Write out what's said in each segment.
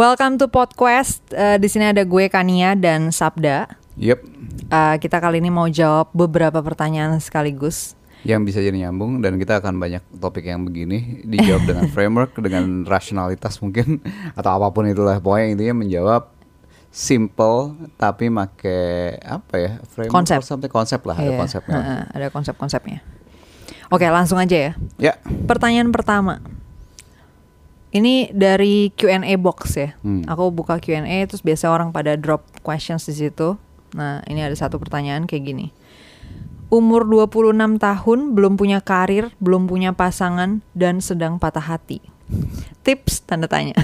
Welcome to Podquest. Uh, di sini ada gue Kania dan Sabda. Yep, Uh, kita kali ini mau jawab beberapa pertanyaan sekaligus. yang bisa jadi nyambung dan kita akan banyak topik yang begini dijawab dengan framework, dengan rasionalitas mungkin atau apa pun itulah. Pokoknya intinya menjawab simple tapi make apa ya framework Konsep. something konsep lah ada Iya, konsepnya. uh, ada konsep-konsepnya. Oke, langsung aja ya. Ya, Pertanyaan pertama. Ini dari Q&A box ya. Hmm. Aku buka Q&A terus biasa orang pada drop questions di situ. Nah, ini ada satu pertanyaan kayak gini. Umur 26 tahun, belum punya karir, belum punya pasangan dan sedang patah hati. Tips tanda tanya.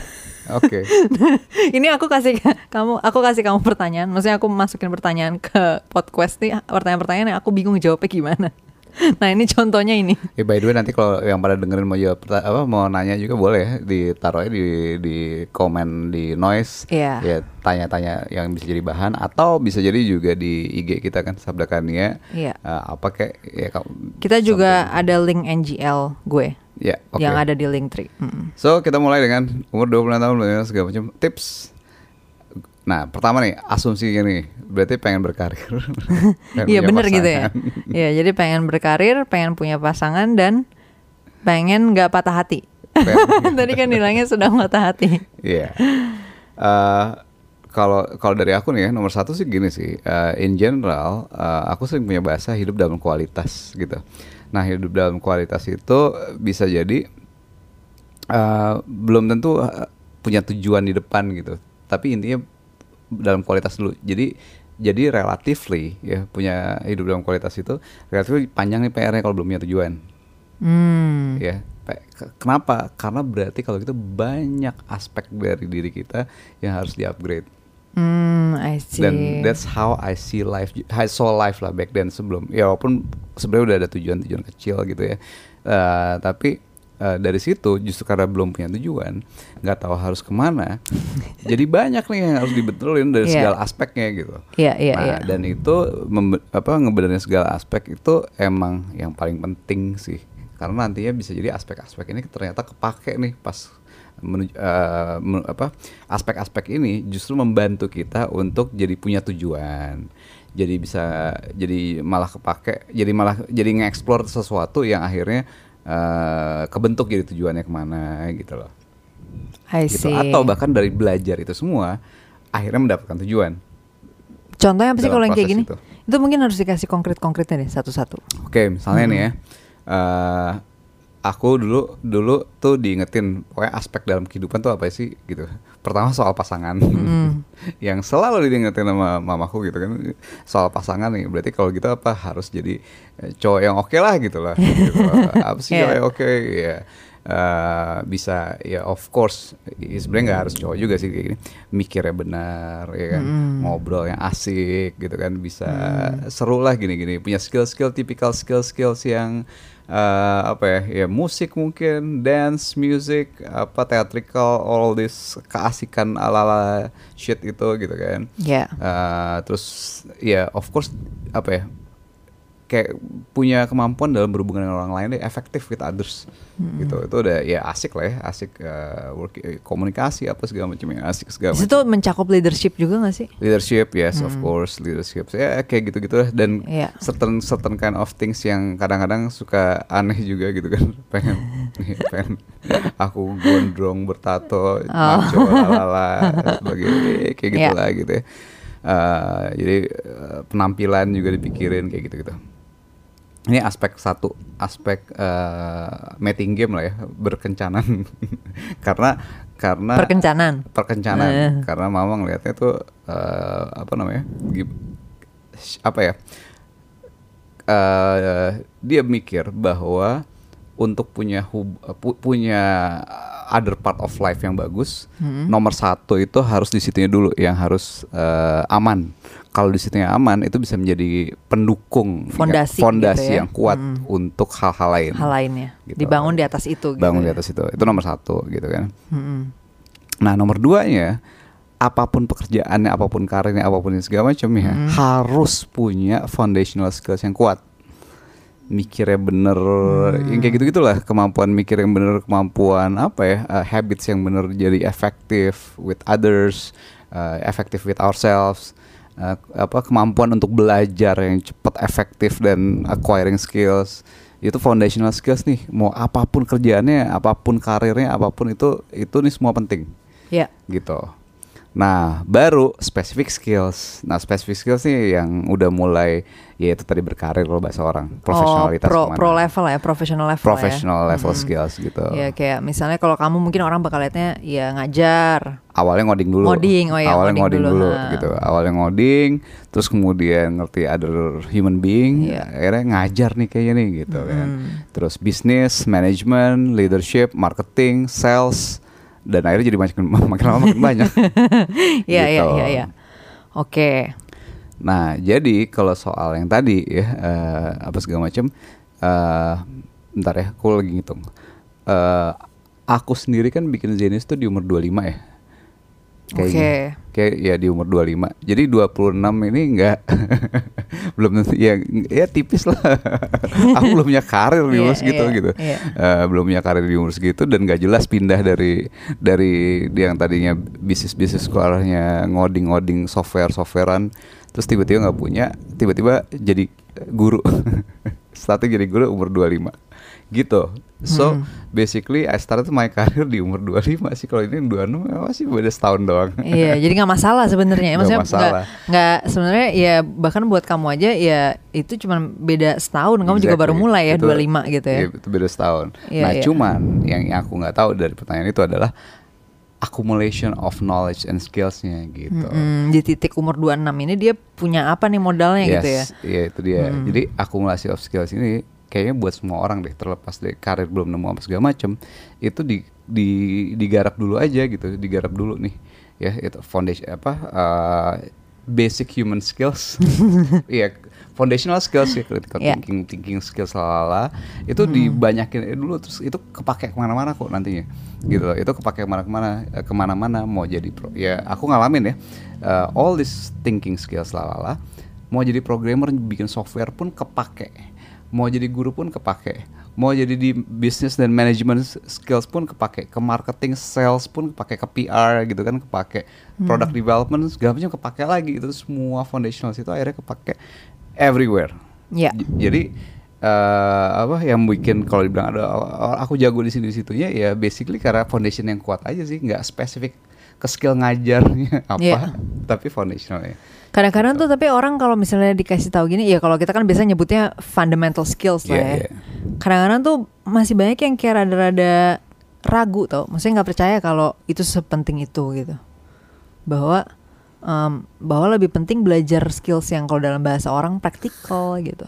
oke. ini aku kasih kamu aku kasih kamu pertanyaan. Maksudnya aku masukin pertanyaan ke podcast nih, pertanyaan-pertanyaan yang aku bingung jawabnya gimana. Nah, ini contohnya ini. Eh, by the way nanti kalau yang pada dengerin mau jawab apa mau nanya juga boleh ya ditaruhnya di di komen di noise Iya. ya tanya-tanya yang bisa jadi bahan atau bisa jadi juga di IG kita kan Sabda Kania Iya. Eh, apa kayak ya Kita juga ada link NGL gue ya oke yang ada di link tree. Mm-mm. so kita mulai dengan umur 26 tahun segala macam tips nah pertama nih asumsi gini berarti pengen berkarir Iya bener gitu ya. Iya jadi pengen berkarir, pengen punya pasangan dan pengen nggak patah hati. Tadi kan bilangnya sedang patah hati. Iya. Eh, kalau kalau dari aku nih ya nomor satu sih gini sih. eh, in general, eh, aku sering punya bahasa hidup dalam kualitas gitu. Nah hidup dalam kualitas itu bisa jadi eh, belum tentu punya tujuan di depan gitu. Tapi intinya dalam kualitas dulu. Jadi jadi relatively ya punya hidup dalam kualitas itu relatif panjang nih PR-nya kalau belum punya tujuan Hmm. ya kenapa karena berarti kalau gitu banyak aspek dari diri kita yang harus di-upgrade Hmm, I see. dan that's how I see life I saw life lah back then sebelum ya walaupun sebenarnya udah ada tujuan-tujuan kecil gitu ya Eh, tapi eh, dari situ justru karena belum punya tujuan nggak tahu harus ke mana jadi banyak nih yang harus dibetulin dari Iya. segala aspeknya gitu Iya, iya, nah, iya. dan itu apa ngebenerin segala aspek itu emang yang paling penting sih karena nantinya bisa jadi aspek-aspek ini ternyata kepake nih pas menuju, eh, men- apa aspek-aspek ini justru membantu kita untuk jadi punya tujuan jadi bisa jadi malah kepake jadi malah jadi nge-explore sesuatu yang akhirnya eh, kebentuk jadi tujuannya ke mana gitu loh I gitu see. atau bahkan dari belajar itu semua akhirnya mendapatkan tujuan Contohnya apa sih kalau yang kayak gini? proses Itu. mungkin harus dikasih konkret-konkretnya deh satu-satu. Oke, misalnya nih Hmm. ya, eh, aku dulu dulu tuh diingetin pokoknya aspek dalam kehidupan tuh apa sih gitu. Pertama soal pasangan, Hmm. yang selalu diingetin sama mamaku gitu kan soal pasangan nih. Berarti kalau gitu apa harus jadi eh, cowok yang oke lah gitu lah. gitu. Apa sih cowok yang oke? Ya eh, bisa ya of course ya sebenarnya nggak harus cowok juga sih kayak gini mikirnya benar ya kan Mm-mm. ngobrol yang asik gitu kan bisa Hmm. seru lah gini-gini punya skill-skill tipikal skill-skills yang eh, apa ya? Ya musik mungkin dance music apa theatrical all this keasikan ala-ala shit itu gitu kan. Ya. Eh, terus ya of course apa ya kayak punya kemampuan dalam berhubungan dengan orang lain deh efektif with others. Hmm. gitu. Itu udah ya asik lah ya asik eh, work eh, komunikasi apa segala macam yang asik segala macam situ mencakup leadership juga gak sih? leadership yes of course leadership. Ya kayak gitu gitu lah. Dan Iya. certain certain kind of things yang kadang-kadang suka aneh juga gitu kan. Pengen nih, pengen aku gondrong bertato maco lalala sebagai kayak Iya. gitulah gitu ya. Eh, jadi eh, penampilan juga dipikirin kayak gitu gitu ini aspek satu aspek eh, mating game lah ya berkencanan karena karena Perkencanan. perkencanan Eh. karena mama ngelihatnya tuh eh, apa namanya apa ya eh dia mikir bahwa untuk punya hub- pu- punya other part of life yang bagus Hmm. nomor satu itu harus di situnya dulu yang harus eh, aman kalau di situnya aman itu bisa menjadi pendukung ya, Fondasi fondasi gitu ya. yang kuat Mm. untuk hal-hal lain Hal lainnya. Gitu. Dibangun di atas itu. gitu bangun di ya. atas itu itu nomor satu gitu kan Mm-mm. Nah nomor duanya apa pun pekerjaannya, apa pun karirnya, apa pun yang segala macamnya Hmm. harus punya foundational skills yang kuat. mikirnya bener, yang kayak gitu gitulah kemampuan mikir yang bener, kemampuan apa ya, uh, habits yang bener jadi efektif with others, uh, efektif with ourselves, uh, apa kemampuan untuk belajar yang cepat, efektif dan acquiring skills. Itu foundational skills nih. Mau apa pun kerjaannya apa pun karirnya apa pun itu itu nih semua penting. Ya. gitu nah baru specific skills nah specific skills nih yang udah mulai ya itu tadi berkarir loh bahasa orang profesionalitas oh, pro, ke mana. pro level ya, professional level professional ya. level Mm-mm. skills gitu Ya kayak misalnya kalau kamu mungkin orang bakal liatnya ya ngajar. awalnya ngoding dulu Ngoding, oh ya, awalnya ngoding ngoding, dulu, dulu, gitu awalnya ngoding terus kemudian ngerti other human being Iya. akhirnya ngajar nih kayaknya nih gitu kan Mm. terus bisnis management leadership marketing sales dan akhirnya jadi makin makin lama makin banyak Iya iya Gitu. iya iya. Oke. Nah, jadi kalau soal yang tadi ya eh, apa segala macam, eh bentar ya, aku lagi ngitung. Eh aku sendiri kan bikin Zenis tuh di umur 25 ya. Kayaknya. Kayak ya di umur 25. Jadi 26 ini enggak belum tentu ya ya tipis lah. aku belum punya karir di umur Iya, segitu iya, gitu. iya. Eh, belum punya karir di umur segitu dan gak jelas pindah dari dari yang tadinya bisnis bisnis ke arahnya ngoding ngoding software softwarean terus tiba-tiba nggak punya tiba-tiba jadi guru starting jadi guru umur 25 gitu so Hmm. basically I started my career di umur 25 sih kalau ini 26 ya masih beda setahun doang Iya, jadi nggak masalah sebenarnya. Maksudnya nggak nggak sebenarnya ya bahkan buat kamu aja ya itu cuma beda setahun. Kamu juga baru Exactly. mulai ya Itu- 25 gitu ya. iya, itu beda setahun Iya, nah iya. cuman yang yang aku nggak tahu dari pertanyaan itu adalah accumulation of knowledge and skillsnya gitu Mm-mm, di titik umur 26 ini dia punya apa nih modalnya gitu ya. Yes, Iya itu dia. Hmm. Jadi akumulasi of skills ini kayaknya buat semua orang deh terlepas dari karir belum nemu apa segala macem itu di, di digarap dulu aja gitu, digarap dulu nih ya itu foundation apa uh, basic human skills. Iya, foundational skills ya critical Iya. thinking, thinking skills lalala itu dibanyakin eh, dulu terus itu kepake ke mana-mana kok nantinya gitu loh. Itu kepake ke mana-mana eh, ke mana-mana mau jadi pro, ya aku ngalamin ya eh, all this thinking skills lalala mau jadi programmer bikin software pun kepake mau jadi guru pun kepake. Mau jadi di bisnis dan manajemen skills pun kepake. Ke marketing sales pun kepake. Ke PR gitu kan kepake. Product development segala macam kepake lagi itu semua foundational itu akhirnya kepake everywhere. J- jadi eh, apa yang bikin kalau dibilang ada aku jago di sini di situnya ya basically karena foundation yang kuat aja sih. Nggak spesifik ke skill ngajarnya apa Iya. tapi foundationalnya Kadang-kadang tuh tapi orang kalau misalnya dikasih tahu gini, ya kalau kita kan biasa nyebutnya fundamental skills lah ya. iya. Kadang-kadang tuh masih banyak yang kayak rada-rada ragu tau, maksudnya nggak percaya kalau itu sepenting itu gitu. Bahwa em, bahwa lebih penting belajar skills yang kalau dalam bahasa orang praktikal gitu.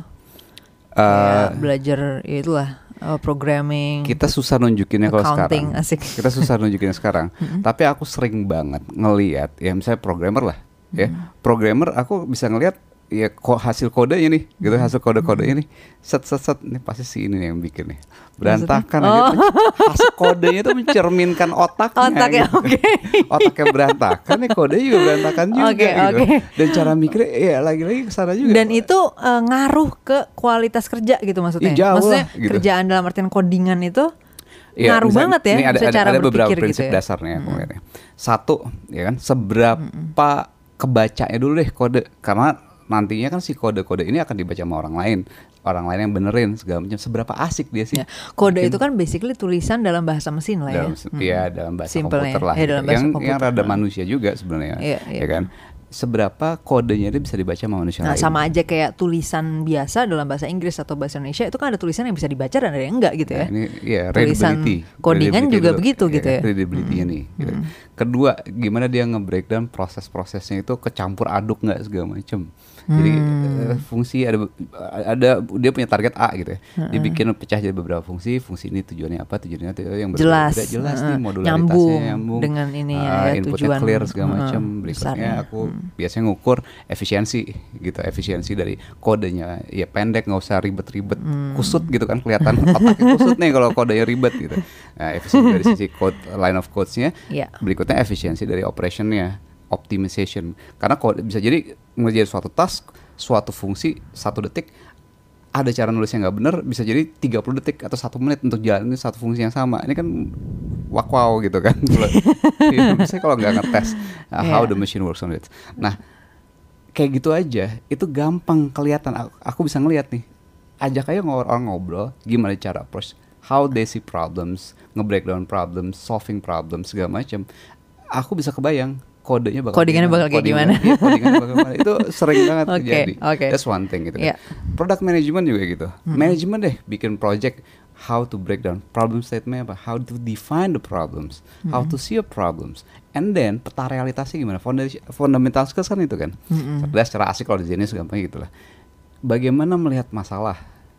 Kayak Eh, belajar ya itulah eh, programming. kita susah nunjukinnya kalau sekarang. asik. Kita susah nunjukinnya sekarang. Tapi aku sering banget ngeliat ya misalnya programmer lah, ya. Programmer aku bisa ngeliat ya kok hasil kodenya nih, gitu hasil kode-kodenya nih. Set set set ini pasti si ini nih yang bikin nih. Berantakan aja Oh. tuh. hasil kodenya tuh mencerminkan otaknya. Otaknya, gitu. oke. Otaknya berantakan nih kodenya juga berantakan juga Oke, gitu. oke. Dan cara mikirnya ya lagi-lagi ke sana juga. Dan itu eh, ngaruh ke kualitas kerja gitu maksudnya. Ih, jauh maksudnya lah, gitu. kerjaan dalam artian codingan itu Iya, ngaruh misalnya banget ya ini ada, ada, ada beberapa prinsip gitu ya. dasarnya ngeliatnya. Satu, ya kan, seberapa kebacanya dulu deh kode karena nantinya kan si kode-kode ini akan dibaca sama orang lain, orang lain yang benerin segala macam. Seberapa asik dia sih? Ya, Kode itu kan basically tulisan dalam bahasa mesin lah dalam ya. ya dalam bahasa Simpelnya, komputer lah ya, dalam bahasa yang yang komputer. rada Hmm. manusia juga sebenarnya Iya, iya. ya kan seberapa kodenya dia bisa dibaca sama manusia Nah, lain sama aja kayak tulisan biasa dalam bahasa Inggris atau bahasa Indonesia itu kan ada tulisan yang bisa dibaca dan ada yang enggak gitu ya. Nah, ini ya Tulisan readability. codingan Readability juga dulu. begitu gitu ya. Readability-nya nih. gitu. Kedua, gimana dia nge-breakdown proses-prosesnya itu kecampur aduk nggak segala macem. Jadi Hmm. eh, fungsi ada ada dia punya target A gitu ya. Dibikin pecah jadi beberapa fungsi. Fungsi ini tujuannya apa? Tujuannya itu yang Jelas. berbeda jelas Heeh. nih modularitasnya Nyambung nyambung, dengan ini ya, Ah, ya, inputnya tujuan, clear segala heeh, macam. Berikutnya besarnya. aku biasanya ngukur efisiensi gitu efisiensi dari kodenya ya pendek nggak usah ribet-ribet Hmm. kusut gitu kan kelihatan otaknya kusut nih kalau kodenya ribet gitu nah efisiensi dari sisi code line of codesnya Iya. Berikutnya efisiensi dari operationnya optimization. Karena kode bisa jadi mengerjain suatu task suatu fungsi satu detik ada cara nulis yang nggak bener bisa jadi 30 detik atau satu menit untuk jalanin satu fungsi yang sama. Ini kan wak wow gitu kan. Ya, misalnya kalau nggak ngetes uh, how Iya. the machine works on it. Nah kayak gitu aja itu gampang kelihatan. Aku, aku bisa ngeliat nih ajak aja orang ngobrol gimana cara approach how they see problems nge-breakdown problems solving problems segala macam aku bisa kebayang kodenya bakal Codingannya bakal kayak gimana. codingannya bakal gimana. itu sering banget Oke, terjadi. oke. that's one thing gitu kan. Iya. product management juga gitu. Manajemen deh bikin project how to break down problem statement apa? How to define the problems. How to see a problems. And then peta realitasnya gimana? Foundation, fundamental skills kan itu kan? Cerdas cara asik kalau di jenis gampang gitu lah. Bagaimana melihat masalah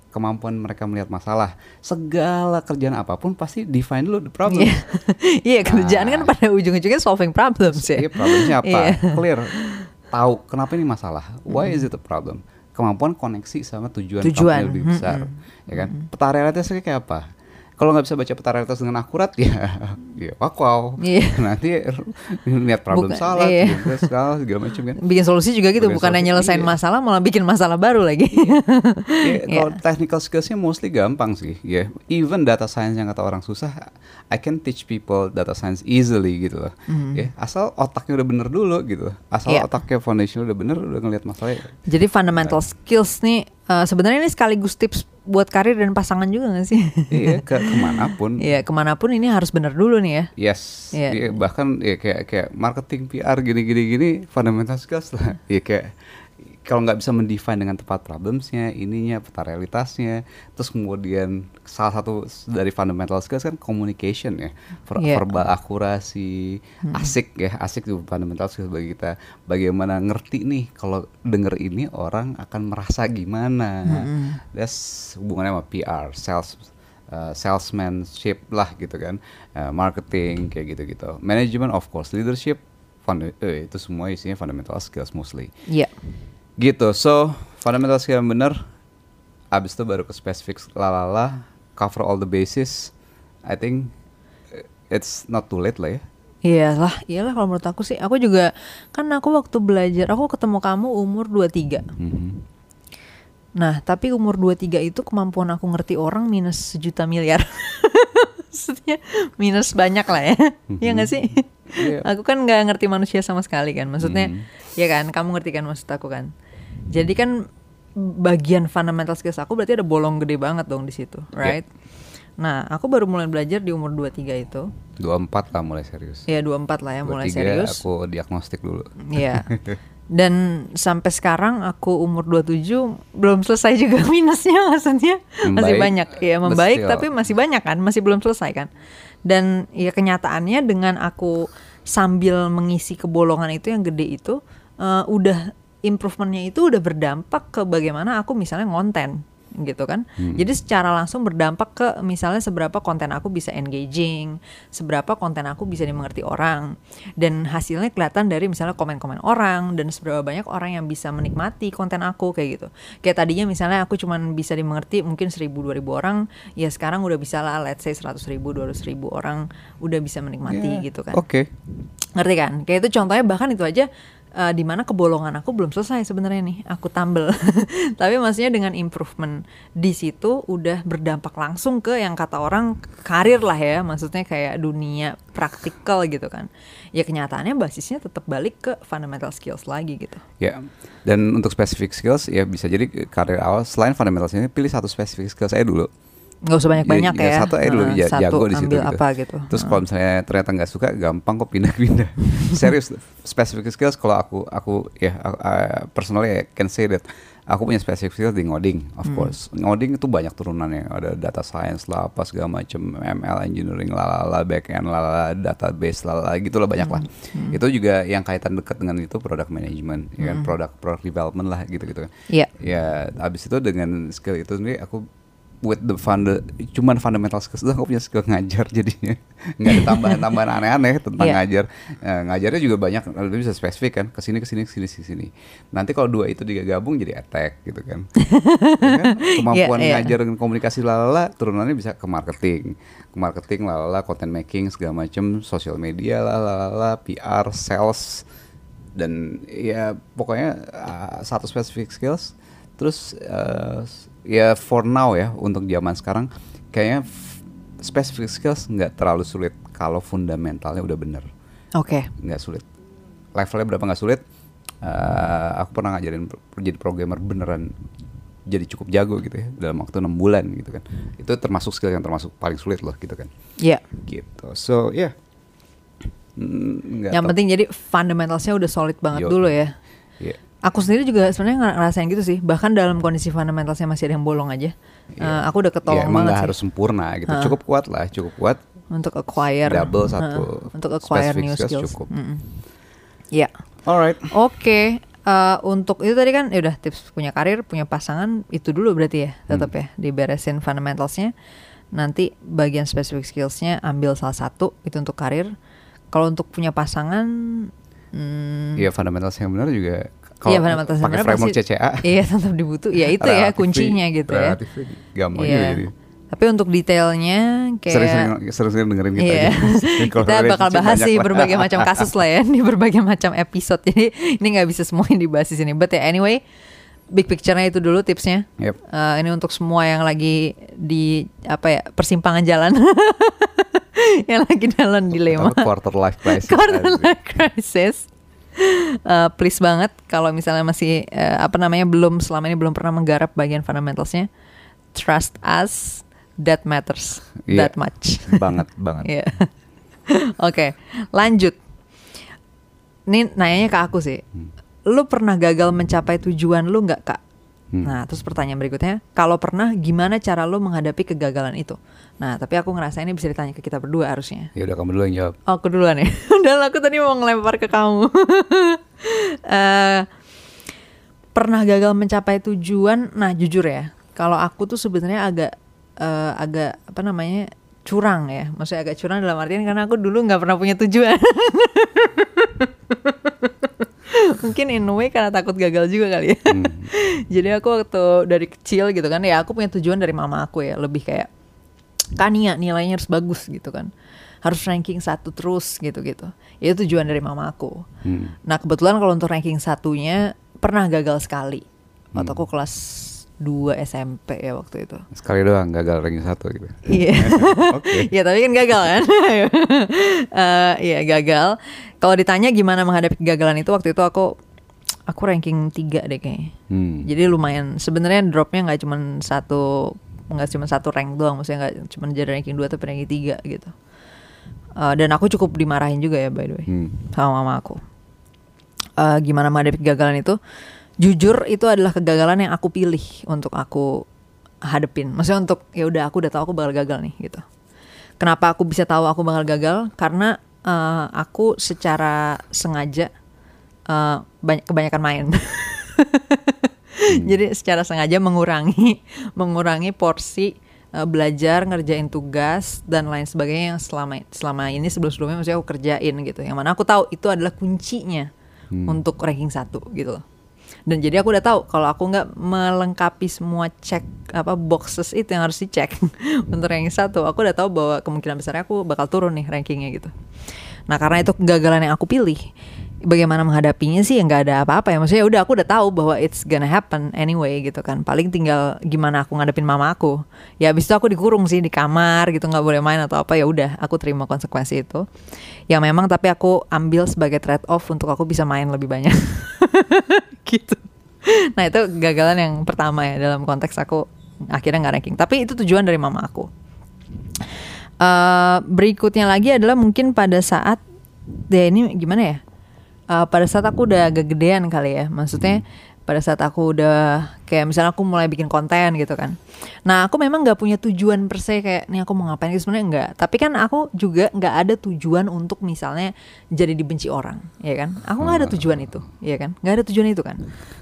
kemampuan mereka melihat masalah segala kerjaan apa pun pasti define dulu the problem Iya. Iya kerjaan kan Nah. pada ujung-ujungnya solving problems ya. Iya, problemnya apa? Iya. Clear. Tahu kenapa ini masalah. Why is it a problem? Kemampuan koneksi sama tujuan, Tujuan. lebih besar, ya kan? Peta realitasnya kayak apa? Kalau nggak bisa baca peta realitas dengan akurat ya, ya wow. Iya. Nanti lihat problem Bukan- salah, iya. salah segala macam kan. Bikin solusi juga gitu, Bikin bukan solusi, nyelesain iya. masalah malah bikin masalah baru lagi. Ya, Iya. Kalau technical skillsnya mostly gampang sih, ya. Even data science yang kata orang susah, I can teach people data science easily gitu loh. Ya, asal otaknya udah bener dulu gitu. Asal Iya. otaknya foundation udah bener, udah ngelihat masalahnya. Jadi fundamental skills nih eh, sebenarnya ini sekaligus tips buat karir dan pasangan juga gak sih? iya, ke ke mana pun. Iya ke mana pun ini harus benar dulu nih ya. Yes, Iya. Iya, bahkan ya kayak kayak marketing PR gini-gini gini fundamental skills lah. Ya kayak kalau nggak bisa mendefine dengan tepat problemsnya, ininya, peta realitasnya, terus kemudian salah satu dari fundamental skills kan communication ya, Ver- Iya. verbal akurasi, asik ya, asik itu fundamental skills bagi kita. Bagaimana ngerti nih kalau denger ini orang akan merasa gimana. That's hubungannya sama PR, sales uh, salesmanship lah gitu kan, uh, marketing kayak gitu-gitu. Management of course, leadership, funda- eh, itu semua isinya fundamental skills mostly. Iya. Gitu. So fundamental skill yang bener. Abis itu baru ke spesifik lalala, cover all the bases. I think eh, it's not too late lah ya. Iyalah, iyalah kalau menurut aku sih. Aku juga kan aku waktu belajar, aku ketemu kamu umur 23. Mhm. Nah, tapi umur 23 itu kemampuan aku ngerti orang minus sejuta miliar. Maksudnya minus banyak lah ya. Iya gak sih? Iya. Aku kan nggak ngerti manusia sama sekali kan. Maksudnya, Hmm. ya kan, kamu ngerti kan maksud aku kan. Jadi kan bagian fundamental skills aku berarti ada bolong gede banget dong di situ, right? Nah, aku baru mulai belajar di umur 23 itu. 24 lah mulai serius. Ya 24 lah ya mulai 23 serius. aku diagnostik dulu. Iya. Dan sampai sekarang aku umur 27 belum selesai juga minusnya maksudnya masih Membaik, banyak. Ya membaik still. tapi masih banyak kan, masih belum selesai kan. Dan ya kenyataannya dengan aku sambil mengisi kebolongan itu yang gede itu eh, udah improvementnya itu udah berdampak ke bagaimana aku misalnya ngonten gitu kan. Hmm. Jadi secara langsung berdampak ke misalnya seberapa konten aku bisa engaging, seberapa konten aku bisa dimengerti orang. Dan hasilnya kelihatan dari misalnya komen-komen orang dan seberapa banyak orang yang bisa menikmati konten aku kayak gitu. Kayak tadinya misalnya aku cuman bisa dimengerti mungkin 1000 2000 orang, ya sekarang udah bisa lah let's say 100 ribu 200 ribu orang udah bisa menikmati Ya, gitu kan Oke. ngerti kan kayak itu contohnya bahkan itu aja eh, di mana kebolongan aku belum selesai sebenarnya nih aku tambel tapi maksudnya dengan improvement di situ udah berdampak langsung ke yang kata orang karir lah ya maksudnya kayak dunia praktikal gitu kan ya kenyataannya basisnya tetap balik ke fundamental skills lagi gitu Ya. Dan untuk specific skills ya bisa jadi karir awal selain fundamental skills pilih satu specific skills saya dulu. Nggak usah banyak-banyak ya, Satu aja dulu ja- satu jago di situ. gitu. apa gitu Terus kalau misalnya ternyata nggak suka, gampang kok pindah-pindah. Serius, specific skills kalau aku aku ya aku, uh, personally I can say that aku punya specific skills di ngoding, of Hmm. course. Ngoding itu banyak turunannya, ada data science lah, apa segala macam, ML engineering, lalala, backend, lalala, database, lalala, gitu lah banyak lah. Hmm. Itu juga yang kaitan dekat dengan itu product management, ya kan, product product development lah gitu-gitu. Iya. Ya, abis itu dengan skill itu sendiri aku with the fund cuman fundamental skills doang aku punya skill ngajar jadinya nggak ada tambahan-tambahan aneh-aneh tentang Iya. ngajar Eh, ngajarnya juga banyak lebih bisa spesifik kan ke sini ke sini ke sini ke sini nanti kalau dua itu digabung jadi attack gitu kan, Ya kan? kemampuan Iya, iya. ngajar dan komunikasi lalala turunannya bisa ke marketing ke marketing lalala content making segala macam sosial media lalala PR sales dan ya pokoknya uh, satu specific skills terus uh, ya for now ya untuk zaman sekarang kayaknya specific skills nggak terlalu sulit kalau fundamentalnya udah bener Oke. nggak sulit levelnya berapa nggak sulit Eh, aku pernah ngajarin jadi programmer beneran jadi cukup jago gitu ya dalam waktu enam bulan gitu kan itu termasuk skill yang termasuk paling sulit loh gitu kan Iya. gitu so ya Hmm, nggak Yang penting jadi fundamentalsnya udah solid banget Yo. dulu ya. Iya. Aku sendiri juga sebenarnya ngerasain gitu sih. Bahkan dalam kondisi fundamentalsnya masih ada yang bolong aja. Iya. Eh, aku udah ketolong Ya, emang banget sih. harus sempurna gitu Ha. cukup kuat lah cukup kuat untuk acquire double satu untuk acquire new skills cukup. Mm-mm. Iya. alright Oke, eh, untuk itu tadi kan ya udah tips punya karir, punya pasangan itu dulu berarti ya, tetap Hmm. ya diberesin fundamentalsnya. Nanti bagian specific skillsnya ambil salah satu itu untuk karir. Kalau untuk punya pasangan, hmm, Iya fundamental yang benar juga Fundamental yang pakai framework pasti- CCA iya tetap dibutuh. Ya itu ya kuncinya gitu ya. gampang Iya. juga jadi Tapi untuk detailnya kayak sering-sering dengerin kita Iya. aja. Kalau kita bakal bahas sih berbagai macam kasus lah ya di berbagai macam episode. Jadi ini nggak bisa semuanya dibahas di sini. But ya anyway, big picture-nya itu dulu tipsnya. Yep. Eh, ini untuk semua yang lagi di apa ya persimpangan jalan, yang lagi dalam dilema, quarter life crisis quarter life crisis. Eh, please banget kalau misalnya masih eh, apa namanya belum selama ini belum pernah menggarap bagian fundamentalsnya, trust us, that matters Iya. that much. banget banget Iya. Oke, lanjut. Ini nanyanya ke aku sih. Hmm. Lu pernah gagal mencapai tujuan lu nggak kak? Hmm. Nah, terus pertanyaan berikutnya, kalau pernah, gimana cara lu menghadapi kegagalan itu? Nah, tapi aku ngerasa ini bisa ditanya ke kita berdua harusnya. ya udah kamu dulu yang jawab Oh, aku duluan ya. Dan aku tadi mau ngelempar ke kamu. Eh, pernah gagal mencapai tujuan. Nah, jujur ya, kalau aku tuh sebenarnya agak eh, agak apa namanya curang ya. Maksudnya agak curang dalam artian karena aku dulu nggak pernah punya tujuan. Mungkin in a way karena takut gagal juga kali ya. Hmm. Jadi aku waktu dari kecil gitu kan ya aku punya tujuan dari mama aku ya lebih kayak Kania nilainya harus bagus gitu kan harus ranking satu terus gitu gitu itu tujuan dari mama aku Hmm. nah kebetulan kalau untuk ranking satunya pernah gagal sekali waktu Hmm. aku kelas 2 SMP ya waktu itu. Sekali doang gagal ranking satu gitu. Iya. Oke. ya tapi kan gagal kan? Eh, iya gagal. Kalau ditanya gimana menghadapi kegagalan itu waktu itu aku aku ranking 3 deh kayaknya. Hmm. jadi lumayan sebenarnya dropnya nggak cuma satu nggak cuma satu rank doang maksudnya nggak cuma jadi ranking 2 tapi ranking 3 gitu. Eh, dan aku cukup dimarahin juga ya by the way Hmm. sama mama aku. Eh, gimana menghadapi kegagalan itu jujur itu adalah kegagalan yang aku pilih untuk aku hadepin. Maksudnya untuk ya udah aku udah tahu aku bakal gagal nih gitu. Kenapa aku bisa tahu aku bakal gagal? Karena eh, aku secara sengaja eh, banyak kebanyakan main. Jadi secara sengaja mengurangi mengurangi porsi eh, belajar ngerjain tugas dan lain sebagainya yang selama selama ini sebelum sebelumnya maksudnya aku kerjain gitu. Yang mana aku tahu itu adalah kuncinya Hmm. untuk ranking satu gitu loh dan jadi aku udah tahu kalau aku nggak melengkapi semua cek apa boxes itu yang harus dicek. Untuk ranking satu aku udah tahu bahwa kemungkinan besarnya aku bakal turun nih rankingnya gitu. Nah karena itu kegagalan yang aku pilih bagaimana menghadapinya sih ya nggak ada apa-apa ya. Maksudnya udah aku udah tahu bahwa it's gonna happen anyway gitu kan. Paling tinggal gimana aku ngadepin mama aku. Ya abis itu aku dikurung sih di kamar gitu nggak boleh main atau apa ya udah aku terima konsekuensi itu. Ya memang tapi aku ambil sebagai trade off untuk aku bisa main lebih banyak gitu. Nah itu gagalan yang pertama ya dalam konteks aku akhirnya nggak ranking. Tapi itu tujuan dari mama aku. Eh, berikutnya lagi adalah mungkin pada saat ya ini gimana ya? Eh, pada saat aku udah agak gedean kali ya. Maksudnya pada saat aku udah kayak misalnya aku mulai bikin konten gitu kan nah aku memang nggak punya tujuan per se kayak nih aku mau ngapain gitu sebenarnya enggak tapi kan aku juga nggak ada tujuan untuk misalnya jadi dibenci orang ya kan aku nggak ada tujuan itu ya kan nggak ada tujuan itu kan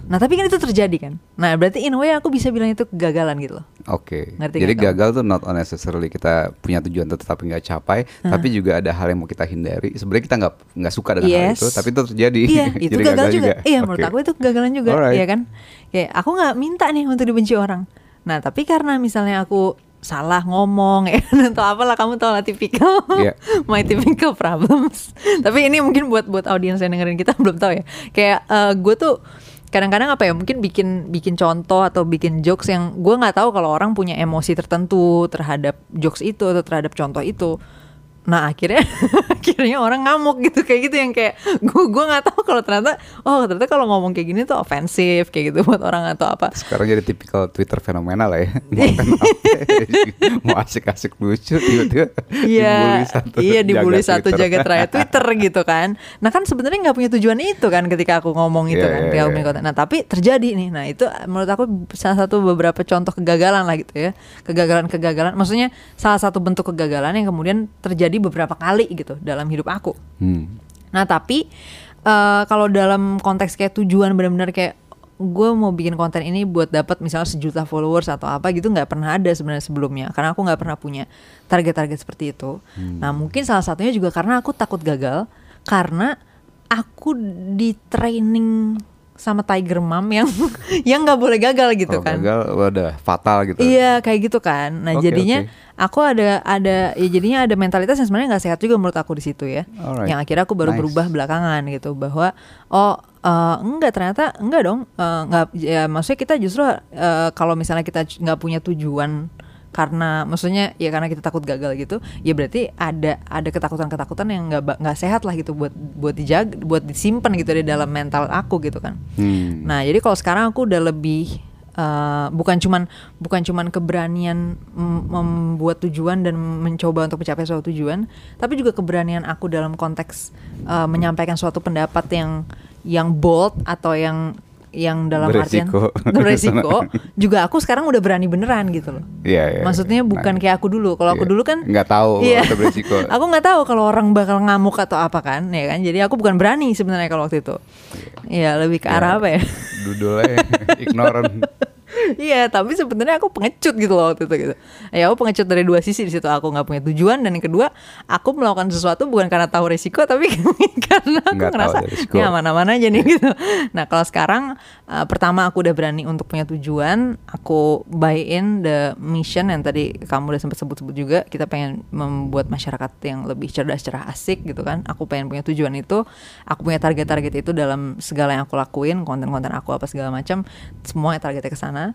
nah tapi kan itu terjadi kan nah berarti in a way aku bisa bilang itu kegagalan gitu loh Oke. Ngerti Jadi nggak kamu? gagal tuh not unnecessarily kita punya tujuan tetapi nggak capai, tapi juga ada hal yang mau kita hindari. Sebenarnya kita nggak nggak suka dengan hal Yes. itu, tapi itu terjadi. Iya, itu Jadi gagal juga. Iya, menurut Oke. aku itu kegagalan juga, Alright. ya kan? Kayak aku nggak minta nih untuk dibenci orang. Nah, tapi karena misalnya aku salah ngomong ya kan, atau apalah kamu tahu lah tipikal Iya. my typical problems tapi ini mungkin buat buat audiens yang dengerin kita belum tahu ya kayak gue tuh kadang-kadang apa ya mungkin bikin bikin contoh atau bikin jokes yang gue nggak tahu kalau orang punya emosi tertentu terhadap jokes itu atau terhadap contoh itu nah akhirnya akhirnya orang ngamuk gitu kayak gitu yang kayak gue gue nggak tahu kalau ternyata oh ternyata kalau ngomong kayak gini tuh ofensif kayak gitu buat orang atau apa Sekarang jadi tipikal Twitter fenomenal lah ya. Mau, asik-asik lucu tiba-tiba Iya, iya dibully satu Twitter. jagat raya Twitter gitu kan. Nah kan sebenarnya nggak punya tujuan itu kan ketika aku ngomong itu Iya, kan, iya, aku iya. bikin konten. Nah tapi terjadi nih. Nah itu menurut aku salah satu beberapa contoh kegagalan lah gitu ya, kegagalan-kegagalan. Maksudnya salah satu bentuk kegagalan yang kemudian terjadi beberapa kali gitu dalam hidup aku. Hmm. Nah tapi eh, kalau dalam konteks kayak tujuan benar-benar kayak gue mau bikin konten ini buat dapat misalnya sejuta followers atau apa gitu nggak pernah ada sebenarnya sebelumnya karena aku nggak pernah punya target-target seperti itu. Nah mungkin salah satunya juga karena aku takut gagal karena aku di training sama Tiger Mom yang yang nggak boleh gagal gitu Kalau kan. gagal udah fatal gitu. Iya kayak gitu kan. Nah Oke, jadinya oke. aku ada ada ya jadinya ada mentalitas yang sebenarnya nggak sehat juga menurut aku di situ ya. Alright. Yang akhirnya aku baru Nice. berubah belakangan gitu bahwa oh eh, enggak ternyata enggak dong eh, enggak ya maksudnya kita justru eh, kalau misalnya kita nggak punya tujuan karena maksudnya ya karena kita takut gagal gitu ya berarti ada ada ketakutan-ketakutan yang nggak nggak sehat lah gitu buat buat dijaga buat disimpan gitu di dalam mental aku gitu kan Hmm. Nah, jadi kalau sekarang aku udah lebih uh, bukan cuman bukan cuman keberanian mem- membuat tujuan dan mencoba untuk mencapai suatu tujuan, tapi juga keberanian aku dalam konteks uh, menyampaikan suatu pendapat yang yang bold atau yang yang dalam Beresiko. artian beresiko juga aku sekarang udah berani beneran gitu loh. Iya, iya. Maksudnya bukan kayak aku dulu. Kalau aku Iya. dulu kan nggak tahu Iya. atau beresiko. aku nggak tahu kalau orang bakal ngamuk atau apa kan, ya kan. Jadi aku bukan berani sebenarnya kalau waktu itu. Iya, lebih ke arah Ya. apa ya? Dudulnya ignorant. Iya, tapi sebenarnya aku pengecut gitu loh waktu itu gitu. Ya aku pengecut dari dua sisi di situ. Aku nggak punya tujuan dan yang kedua, aku melakukan sesuatu bukan karena tahu resiko, tapi karena aku Nggak tahu ngerasa resiko. ya mana-mana aja nih gitu. Nah kalau sekarang uh, pertama aku udah berani untuk punya tujuan, aku buy in the mission yang tadi kamu udah sempat sebut-sebut juga. Kita pengen membuat masyarakat yang lebih cerdas, cerah, asik gitu kan. Aku pengen punya tujuan itu, aku punya target-target itu dalam segala yang aku lakuin, konten-konten aku apa segala macam, semuanya targetnya ke sana.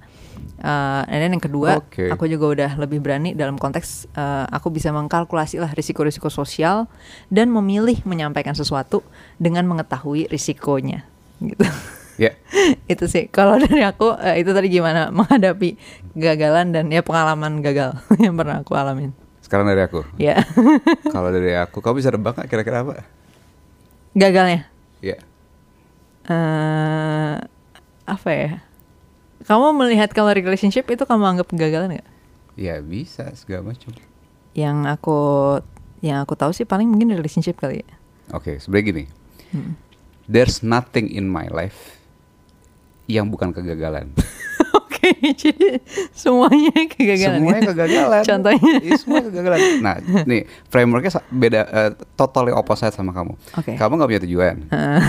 Uh, dan then yang kedua, Oke. aku juga udah lebih berani dalam konteks uh, aku bisa mengkalkulasi lah risiko-risiko sosial dan memilih menyampaikan sesuatu dengan mengetahui risikonya gitu. ya. itu sih kalau dari aku uh, itu tadi gimana menghadapi kegagalan dan ya pengalaman gagal yang pernah aku alamin. Sekarang dari aku. Ya. Kalau dari aku, kamu bisa nebak nggak kira-kira apa? Gagalnya Ya. eh apa ya? Kamu melihat kalau relationship itu kamu anggap kegagalan nggak? Ya bisa segala macam. Yang aku yang aku tahu sih paling mungkin relationship kali ya. Oke, sebenarnya gini. Hmm. There's nothing in my life yang bukan kegagalan. Jadi semuanya kegagalan. Semuanya ya? kegagalan. Contohnya. Iya, semua kegagalan. Nah, nih frameworknya beda, eh, totally opposite sama kamu. Oke. Kamu nggak punya tujuan,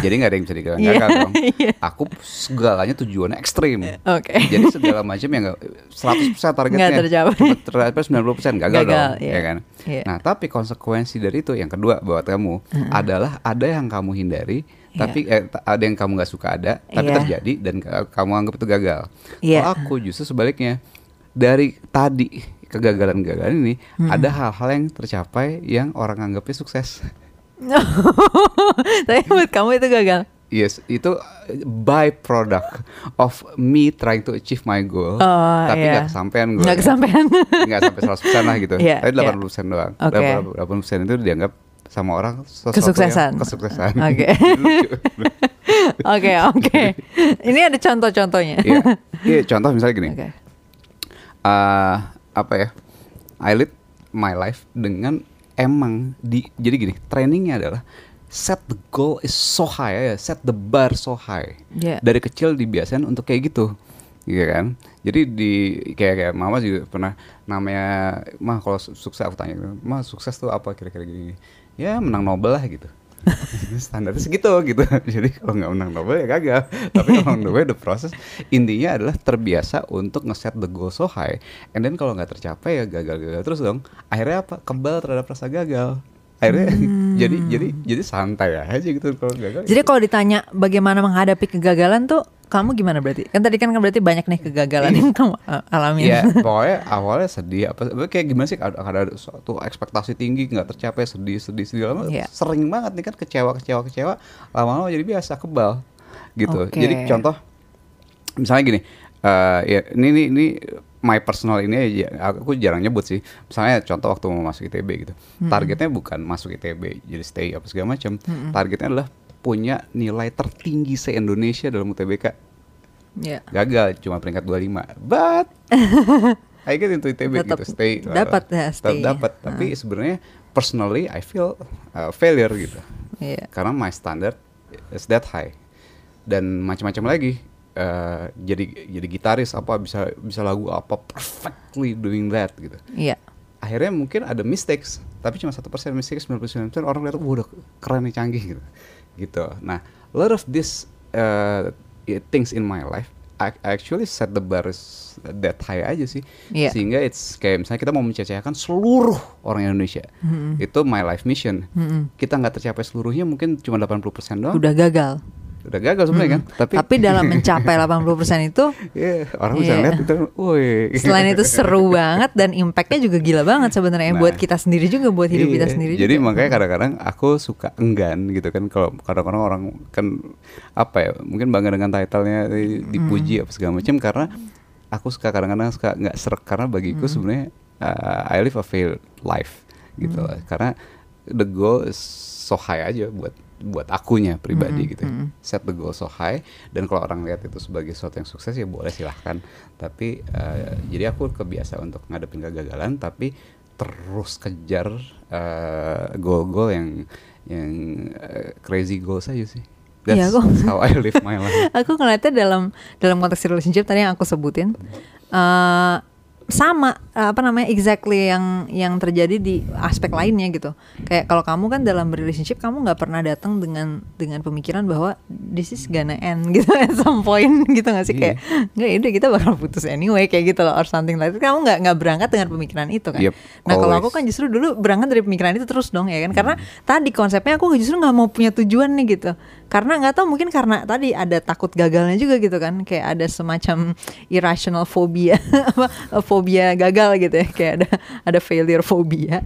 jadi nggak ada yang bisa digagal Iya, gagal dong. iya. Aku segalanya tujuannya ekstrim. Oke. Jadi segala macam yang nggak 100% targetnya Nggak tercapai. cuma tercapai 90% gagal, Gagal, dong, iya. ya kan? Iya. Nah, tapi konsekuensi dari itu yang kedua buat kamu adalah ada yang kamu hindari, Iya. tapi eh, ta- ada yang kamu nggak suka ada, tapi Iya. terjadi dan ka- kamu anggap itu gagal. Iya. Kalau aku justru sebaliknya dari tadi kegagalan-kegagalan ini ada hal-hal yang tercapai yang orang anggapnya sukses. Tapi buat kamu itu gagal. Yes, itu byproduct of me trying to achieve my goal, Oh, tapi iya. nggak kesampaian gue. Nggak kesampaian. nggak sampai 100% lah gitu. Iya, tapi iya. 80% doang. Oke. 80% itu dianggap sama orang Kesuksesan. kesuksesan. Oke. Oke, oke. Ini ada contoh-contohnya. Iya. Iya, contoh misalnya gini. Oke. eh, apa ya? I lead my life dengan emang di jadi gini, trainingnya adalah set the goal is so high ya, set the bar so high. Iya. Dari kecil dibiasain untuk kayak gitu. Iya kan? Jadi di kayak kayak mama juga pernah namanya mah kalau su- sukses aku tanya, "Mah sukses tuh apa kira-kira gini?" Ya menang Nobel lah gitu. Standarnya segitu gitu. Jadi kalau nggak menang Nobel ya gagal. Tapi kalau menang Nobel the proses intinya adalah terbiasa untuk ngeset the goal so high. And then kalau nggak tercapai ya gagal-gagal terus dong. Akhirnya apa? Kebal terhadap rasa gagal. Akhirnya jadi jadi jadi santai aja gitu kalau gagal. Jadi kalau ditanya bagaimana menghadapi kegagalan tuh kamu gimana berarti? Kan tadi kan berarti banyak nih kegagalan yang kamu uh, alamin. Iya, pokoknya awalnya sedih apa kayak gimana sih ada, ada suatu ekspektasi tinggi nggak tercapai sedih sedih sedih lama Iya. sering banget nih kan kecewa kecewa kecewa lama-lama jadi biasa kebal gitu. Oke. Jadi contoh misalnya gini, eh ya ini ini ini my personal ini aja aku jarang nyebut sih. Misalnya contoh waktu mau masuk ITB gitu. Targetnya bukan masuk ITB jadi stay apa segala macam. Targetnya adalah punya nilai tertinggi se Indonesia dalam UTBK Iya. gagal cuma peringkat 25 but I get into ITB Tetap gitu stay uh, dapat ya, tetap stay. dapat tapi sebenarnya personally I feel uh, failure gitu Iya. karena my standard is that high dan macam-macam lagi Uh, jadi jadi gitaris apa bisa bisa lagu apa perfectly doing that gitu Iya. akhirnya mungkin ada mistakes tapi cuma satu persen mistakes 99% orang lihat wah udah keren nih canggih gitu gitu nah a lot of this uh, things in my life I actually set the bar that high aja sih Iya. sehingga it's kayak misalnya kita mau mencecahkan seluruh orang Indonesia Mm-mm. itu my life mission Mm-mm. kita nggak tercapai seluruhnya mungkin cuma 80% doang Udah gagal. Udah gagal sebenarnya kan tapi Tapi dalam mencapai 80% itu Iya, orang bisa Iya. lihat itu woi selain itu seru banget dan impactnya juga gila banget sebenarnya Nah. buat kita sendiri juga buat hidup kita Iya, sendiri Jadi juga. makanya kadang-kadang aku suka enggan gitu kan kalau kadang-kadang orang kan apa ya mungkin bangga dengan titlenya di- dipuji apa segala macam karena aku suka kadang-kadang suka nggak serak karena bagiku sebenarnya uh, I live a failed life gitu Mm. lah. karena the goal is so high aja buat buat akunya pribadi gitu. ya. set the goal so high dan kalau orang lihat itu sebagai sesuatu yang sukses ya boleh silahkan. Tapi uh, jadi aku kebiasa untuk ngadepin kegagalan tapi terus kejar uh, goal-goal yang yang uh, crazy goals aja sih. That's, Iya, aku- how I live my life. Aku ngeliatnya dalam dalam konteks relationship tadi yang aku sebutin. Eh sama eh, apa namanya exactly yang yang terjadi di aspek lainnya gitu. Kayak kalau kamu kan dalam relationship kamu nggak pernah datang dengan dengan pemikiran bahwa this is gonna end gitu at some point gitu nggak sih? Kayak nggak udah kita bakal putus anyway kayak gitu loh or something like that. Kamu nggak nggak berangkat dengan pemikiran itu kan? Yep, nah kalau aku kan justru dulu berangkat dari pemikiran itu terus dong ya kan? Karena tadi konsepnya aku justru nggak mau punya tujuan nih gitu karena nggak tahu mungkin karena tadi ada takut gagalnya juga gitu kan. Kayak ada semacam irrational phobia apa fobia gagal gitu ya. Kayak ada ada failure phobia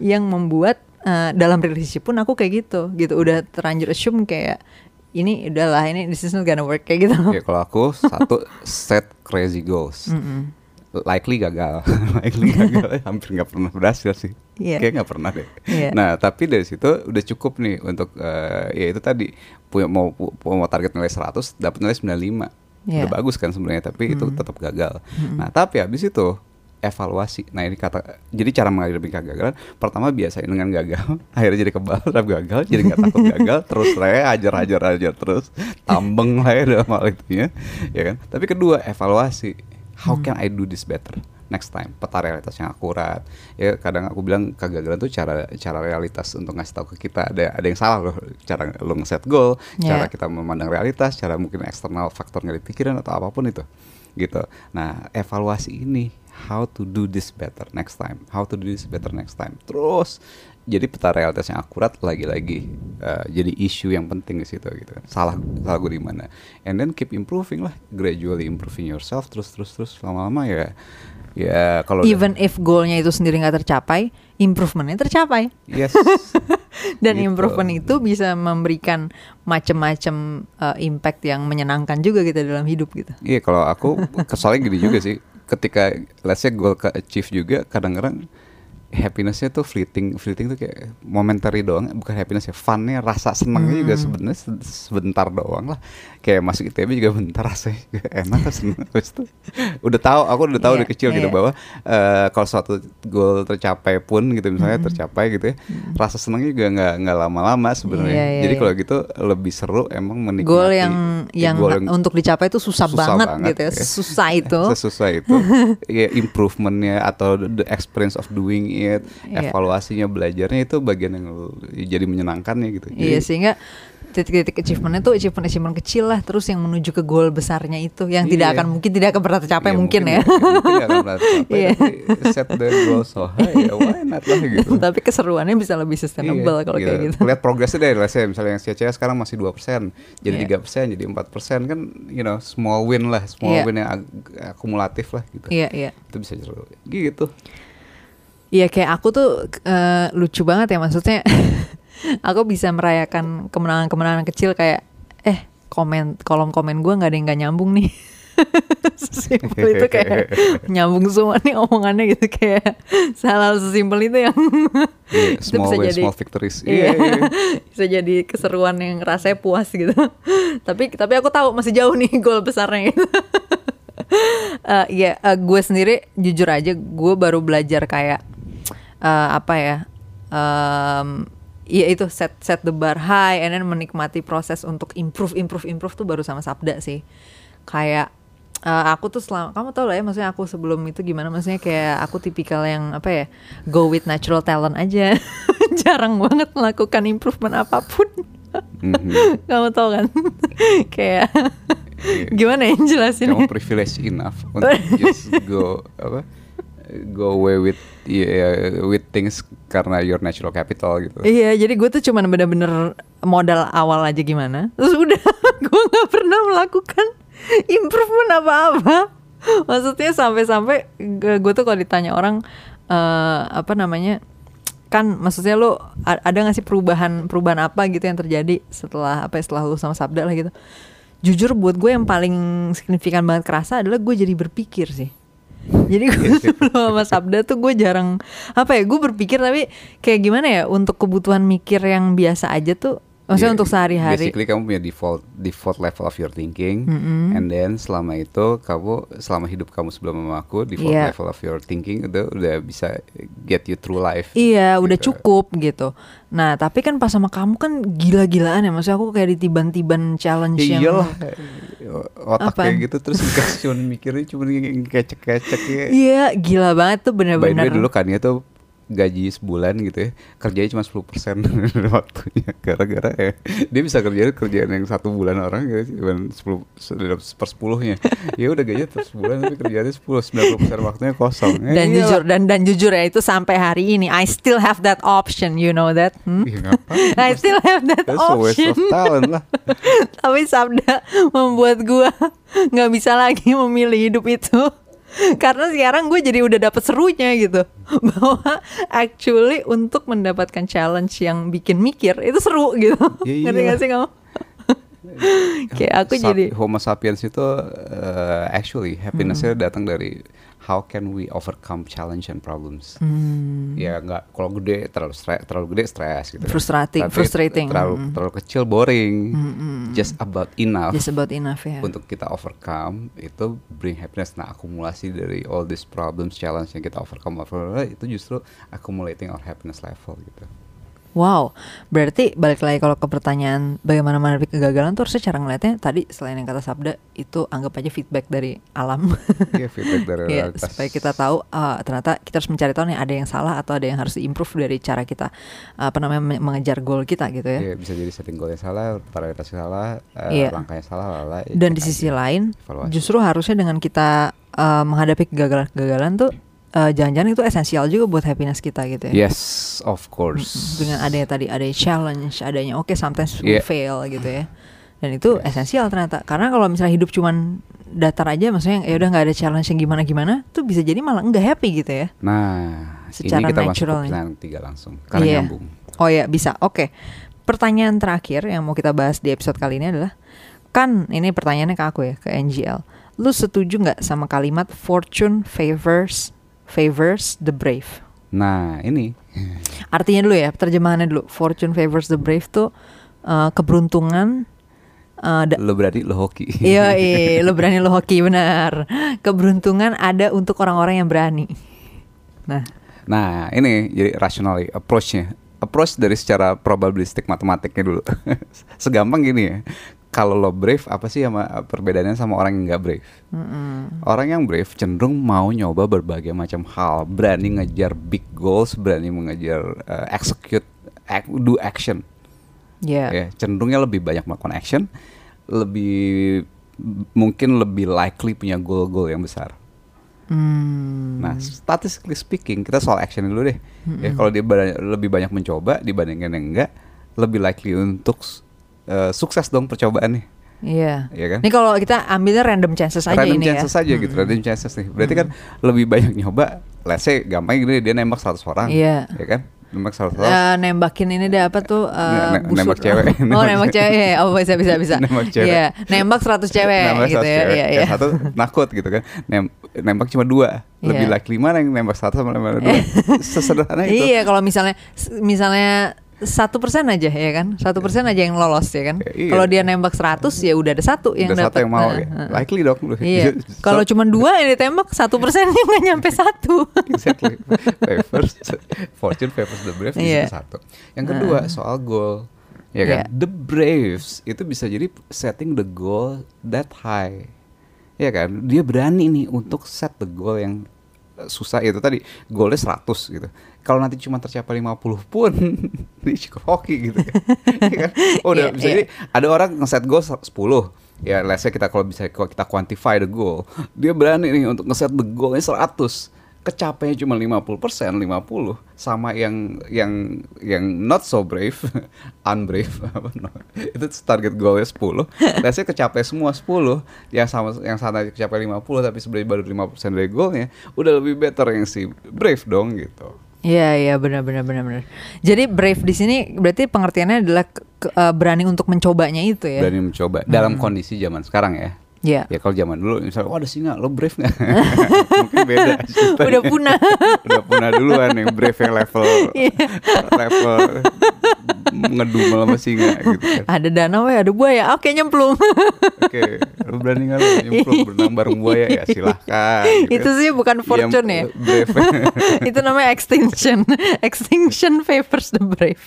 yang membuat eh, dalam relationship pun aku kayak gitu gitu. Udah terlanjur assume kayak ini udahlah ini this is not gonna work kayak gitu. Oke, kalau aku satu set crazy goals. Mm-mm. Likely gagal. Likely gagal. Hampir nggak pernah berhasil sih. Iya. kayak nggak pernah deh. Iya. nah tapi dari situ udah cukup nih untuk eh, ya itu tadi. Punya mau mau target nilai 100 dapat nilai 95 Iya. udah bagus kan sebenarnya tapi itu tetap gagal. Nah tapi habis itu evaluasi. Nah ini kata jadi cara menghadapi kegagalan pertama biasain dengan gagal. Akhirnya jadi kebal tapi gagal jadi nggak takut gagal terus raya ajar ajar ajar terus. Tambeng lah ya dalam hal itu ya. Ya kan? Tapi kedua evaluasi how can I do this better next time? Peta realitas yang akurat ya kadang aku bilang kegagalan tuh cara cara realitas untuk ngasih tahu ke kita. Ada ada yang salah loh cara lo ngeset goal cara Yeah. kita memandang realitas cara mungkin eksternal faktor nggak dipikirin atau apa pun itu gitu. Nah evaluasi ini how to do this better next time how to do this better next time. Terus jadi peta realitas yang akurat lagi-lagi eh, jadi isu yang penting di situ gitu kan. Salah salah gue di mana. And then keep improving lah gradually improving yourself terus terus terus lama-lama ya ya kalau udah- even if goalnya itu sendiri nggak tercapai improvementnya tercapai. Yes. Dan Gitu. improvement itu bisa memberikan macam-macam uh, impact yang menyenangkan juga gitu dalam hidup gitu. Iya kalau aku kesalnya gini juga sih ketika let's say goal ke achieve juga kadang-kadang happinessnya tuh fleeting fleeting tuh kayak momentary doang bukan happiness ya funnya rasa senangnya juga Hmm. sebenarnya se- sebentar doang lah kayak masuk ITB juga bentar rasanya juga enak seneng Habis itu udah tahu aku udah tahu Iya, dari kecil gitu iya. bahwa eh, kalau suatu goal tercapai pun gitu misalnya Hmm. tercapai gitu ya rasa senangnya juga nggak nggak lama-lama sebenarnya Iya, iya, jadi iya. kalau gitu lebih seru emang menikmati Goal yang ya, yang, goal untuk dicapai itu susah, susah banget, banget, gitu ya. ya. Susah itu. sesusah itu ya improvementnya atau the experience of doing it Iya. evaluasinya belajarnya itu bagian yang jadi menyenangkan ya gitu Iya Jadi, sehingga titik-titik achievementnya tuh achievement achievement kecil lah terus yang menuju ke goal besarnya itu yang tidak Iya. akan mungkin tidak akan pernah tercapai Ya, mungkin, ya mungkin akan pernah tercapai, Iya. tapi set the goal so high ya why not lah gitu tapi keseruannya bisa lebih sustainable kalau kayak gitu Lihat progresnya lah saya misalnya yang CCA sekarang masih 2%, jadi Iya. tiga persen, jadi 4% kan, you know, small win lah, small Iya. win yang akumulatif lah gitu. iya iya Itu bisa seru. Gitu. Iya kayak aku tuh eh, lucu banget ya maksudnya aku bisa merayakan kemenangan-kemenangan kecil kayak eh komen kolom komen gue nggak ada yang nggak nyambung nih sesimpel itu kayak nyambung semua nih omongannya gitu kayak salah sesimpel itu yang Iya, Itu bisa win, jadi- small victories. Iya. Iya, iya, iya. bisa jadi keseruan yang rasanya puas gitu tapi tapi aku tahu masih jauh nih gol besarnya gitu Eh, Iya, eh, gue sendiri jujur aja gue baru belajar kayak eh, apa ya? em, Iya itu set set the bar high, and then menikmati proses untuk improve improve improve tuh baru sama Sabda sih. Kayak eh, aku tuh selama kamu tau lah ya, maksudnya aku sebelum itu gimana? Maksudnya kayak aku tipikal yang apa ya? Go with natural talent aja, jarang banget melakukan improvement apa pun. Mhm. kamu tau kan? kayak gimana ya jelasin? Kamu privilege enough untuk just go apa? Go away with yeah, with things karena your natural capital gitu. Iya, jadi gue tuh cuman bener-bener modal awal aja gimana. Terus udah, gue nggak pernah melakukan improvement apa-apa. Maksudnya sampai-sampai gue tuh kalau ditanya orang eh, apa namanya, kan maksudnya a- ada nggak sih perubahan perubahan apa gitu yang terjadi setelah apa ya, setelah lu sama Sabda lah gitu. Jujur buat gue yang paling signifikan banget kerasa adalah gue jadi berpikir sih. Jadi gue sebelum sama Sabda tuh gue jarang apa ya gue berpikir tapi kayak gimana ya untuk kebutuhan mikir yang biasa aja tuh maksudnya Yeah, untuk sehari-hari Basically kamu punya default default level of your thinking, Mm-mm. and then selama itu kamu selama hidup kamu sebelum sama aku default Iya. level of your thinking itu udah bisa get you through life. Iya udah gitu. cukup gitu Nah tapi kan pas sama kamu kan gila-gilaan ya Maksudnya aku kayak ditiban-tiban challenge Ya yang iyalah otak Apa? kayak gitu terus cuma mikirnya cuma kecek-kecek ya. Iya gila banget tuh By the way bener-bener dulu kan ya tuh gaji sebulan gitu ya kerjanya cuma 10% dari waktunya gara-gara ya dia bisa kerja kerjaan yang satu bulan orang gitu cuma 10 dalam per sepuluhnya ya udah gajinya per sebulan tapi kerjanya 10 90% waktunya kosong Ya dan iyalah. jujur dan dan jujur ya itu sampai hari ini I still have that option you know that hmm? Ngapain? I still have that That's a waste option of talent lah tapi Sabda membuat gua nggak bisa lagi memilih hidup itu karena sekarang gue jadi udah dapet serunya gitu. Bahwa actually untuk mendapatkan challenge yang bikin mikir itu seru gitu. Ya ngerti gak sih kamu? Kayak aku Sa- jadi Homo sapiens itu uh, actually happinessnya datang dari how can we overcome challenge and problems. hmm, Ya nggak kalau gede terlalu stre- terlalu gede stres gitu. Frustrating- Tapi frustrating. Terlalu Mm. terlalu kecil boring. Mm-mm. Just about enough just about enough ya untuk kita overcome itu bring happiness. Nah akumulasi dari all these problems challenge yang kita overcome, overcome itu justru accumulating our happiness level gitu. Wow, berarti balik lagi kalau ke pertanyaan bagaimana menghadapi kegagalan tuh harusnya cara ngeliatnya tadi selain yang kata Sabda itu anggap aja feedback dari alam. Iya feedback dari Iya, realitas. supaya kita tahu ah, ternyata kita harus mencari tahu nih ada yang salah atau ada yang harus improve dari cara kita apa namanya me- mengejar goal kita gitu ya. Iya, bisa jadi setting goalnya salah, prioritasnya salah, eh, Iya. langkahnya salah, lala. ya Dan di sisi aja. lain Evaluasi. justru harusnya dengan kita eh, menghadapi kegagalan-kegagalan tuh eh, jangan-jangan itu esensial juga buat happiness kita gitu ya. Yes, of course. Dengan adanya tadi ada challenge, adanya oke sometimes we Iya. fail gitu ya. Dan itu esensial ternyata. Karena kalau misalnya hidup cuman datar aja maksudnya ya udah nggak ada challenge yang gimana-gimana tuh bisa jadi malah nggak happy gitu ya. Nah, Secara ini kita masuk ke natural nih. pertanyaan tiga langsung karena Iya. nyambung. Oh ya bisa. Oke. Pertanyaan terakhir yang mau kita bahas di episode kali ini adalah kan ini pertanyaannya ke aku ya ke NGL. Lu setuju nggak sama kalimat fortune favors favors the brave? Nah, ini Artinya dulu ya terjemahannya dulu. Fortune favors the brave tuh eh, keberuntungan da- lo berarti lo hoki. Iya, iya, lo berani lo hoki benar. Keberuntungan ada untuk orang-orang yang berani. Nah, Nah, ini jadi rationally approach-nya. Approach dari secara probabilistik matematiknya dulu. Segampang gini ya. Kalau lo brave, apa sih sama perbedaannya sama orang yang nggak brave? mm-mm. Orang yang brave cenderung mau nyoba berbagai macam hal, berani ngejar big goals, berani mengejar uh, execute, act, do action. Ya, cenderungnya lebih banyak melakukan action, lebih mungkin lebih likely punya goal-goal yang besar. Hmm. Nah, statistically speaking, kita soal action dulu deh. Ya, kalau dia lebih banyak mencoba dibandingkan yang enggak, lebih likely untuk uh, sukses dong percobaan nih. Iya. Iya kan? Ini kalau kita ambilnya random chances aja random ini chances ya. aja gitu, random chances nih. Berarti kan lebih banyak nyoba. Let's say gampang gini dia nembak 100 orang, Iya. ya kan? Nembak 100 orang. Eh, nembakin ini deh apa tuh eh, Ne- ne- busur. nembak cewek. Oh, nembak cewek. ya. Oh, bisa bisa bisa. Nembak cewek. Iya, nembak 100 cewek nembak gitu 100 ya. Iya, Yang iya. satu nakut gitu kan. Nem- nembak cuma dua. Lebih Iya. likely mana yang nembak satu sama nembak dua? Sesederhana itu. Iya, kalau misalnya misalnya satu persen aja ya kan, satu persen aja yang lolos ya kan. Ya, iya. Kalau dia nembak 100 ya udah ada satu yang Udah satu dapat. yang mau Heeh, ya. heeh. Likely dong. Iya. So- Kalau cuma dua yang ditembak satu persennya nggak nyampe satu. exactly favors fortune favors the brave Iya. situ satu yang kedua soal goal ya kan Iya. the braves itu bisa jadi setting the goal that high ya kan dia berani nih untuk set the goal yang susah itu tadi goalnya 100 gitu. Kalau nanti cuma tercapai 50 pun ini cukup hoki gitu kan, Ya kan? oh, udah Iya, bisa jadi ada orang ngeset goal 10 ya say kita kalau bisa kita quantify the goal dia berani nih untuk ngeset the goalnya 100 kecapainya cuma 50% 50 sama yang yang yang not so brave unbrave itu target goalnya 10 let's say kecapai semua 10 yang sama yang sana kecapai 50 tapi sebenarnya baru 5% dari goalnya udah lebih better yang si brave dong gitu Iya iya benar benar benar benar. Jadi brave di sini berarti pengertiannya adalah ke- ke- eh, berani untuk mencobanya itu ya. berani mencoba dalam kondisi zaman sekarang ya Iya. Ya kalau zaman dulu misalnya, oh ada singa, lo brave nggak? Mungkin beda. Udah punah. Udah punah duluan yang brave yang level Iya. level ngedumel sama singa gitu kan. Ada danau ya, ada buaya. Oke nyemplung. Oke, lo berani nggak lo nyemplung berenang bareng buaya ya silahkan. gitu itu sih bukan Yang fortune ya. Brave. itu namanya extinction. extinction favors the brave.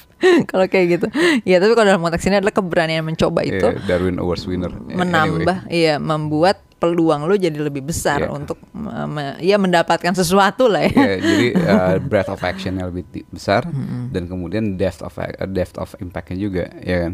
kalau kayak gitu. Ya tapi kalau dalam konteks ini adalah keberanian mencoba itu Iya, Darwin Awards winner. Ya, menambah, iya membuat peluang lo jadi lebih besar Iya. untuk me- me- ya mendapatkan sesuatu lah ya. Iya, jadi uh, breadth of action-nya lebih besar dan kemudian depth of uh, depth of impact-nya juga, ya kan?